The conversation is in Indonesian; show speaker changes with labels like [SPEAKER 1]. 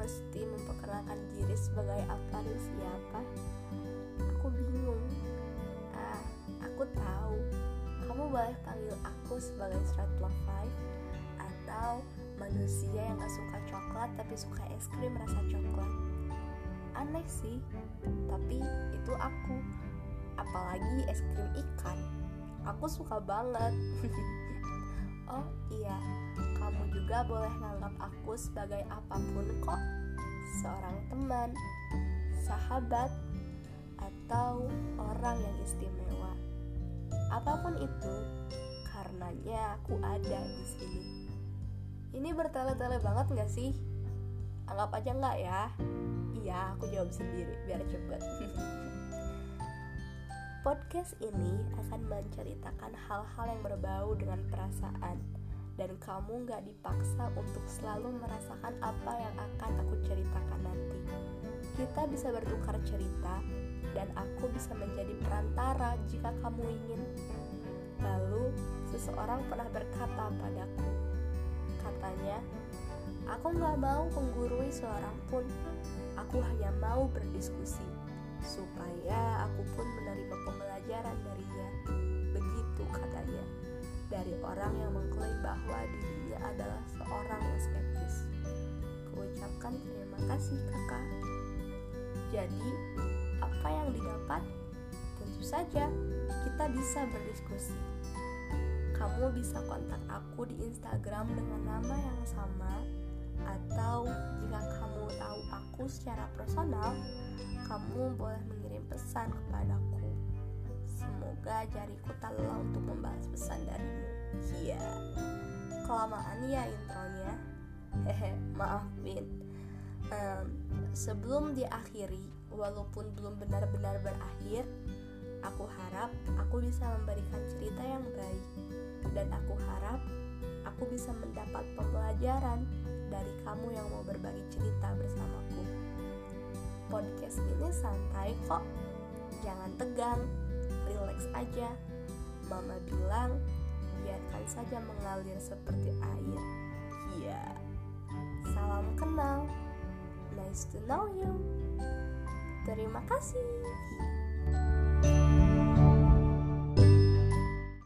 [SPEAKER 1] mesti memperkenalkan diri sebagai apa dan siapa? Aku bingung. Ah, aku tahu. Kamu boleh panggil aku sebagai love five atau manusia yang gak suka coklat tapi suka es krim rasa coklat. Aneh sih, tapi itu aku. Apalagi es krim ikan. Aku suka banget. oh iya, kamu juga boleh nganggap aku sebagai apa pun kok. Seorang teman, sahabat, atau orang yang istimewa. Apa pun itu, karenanya aku ada di sini. Ini bertele-tele banget gak sih? Anggap aja nggak ya? Iya, aku jawab sendiri biar cepet. Podcast ini akan menceritakan hal-hal yang berbau dengan perasaan dan kamu gak dipaksa untuk selalu merasakan apa yang akan aku ceritakan nanti. Kita bisa bertukar cerita dan aku bisa menjadi perantara jika kamu ingin. Lalu, seseorang pernah berkata padaku, katanya, aku gak mau menggurui seorang pun, aku hanya mau berdiskusi supaya aku pun dari orang yang mengklaim bahwa dirinya adalah seorang yang skeptis. Kuucapkan terima kasih kakak. Jadi, apa yang didapat? Tentu saja, kita bisa berdiskusi. Kamu bisa kontak aku di Instagram dengan nama yang sama atau jika kamu tahu aku secara personal, kamu boleh mengirim pesan kepadaku. Semoga jariku tak lelah untuk membalas pesan darimu. Iya, kelamaan ya intronya. Hehe, maafin. Um, sebelum diakhiri, walaupun belum benar-benar berakhir, aku harap aku bisa memberikan cerita yang baik, dan aku harap aku bisa mendapat pembelajaran dari kamu yang mau berbagi cerita bersamaku. Podcast ini santai kok, jangan tegang, relax aja. Mama bilang, biarkan saja mengalir seperti air. Iya. Salam kenal. Nice to know you. Terima kasih.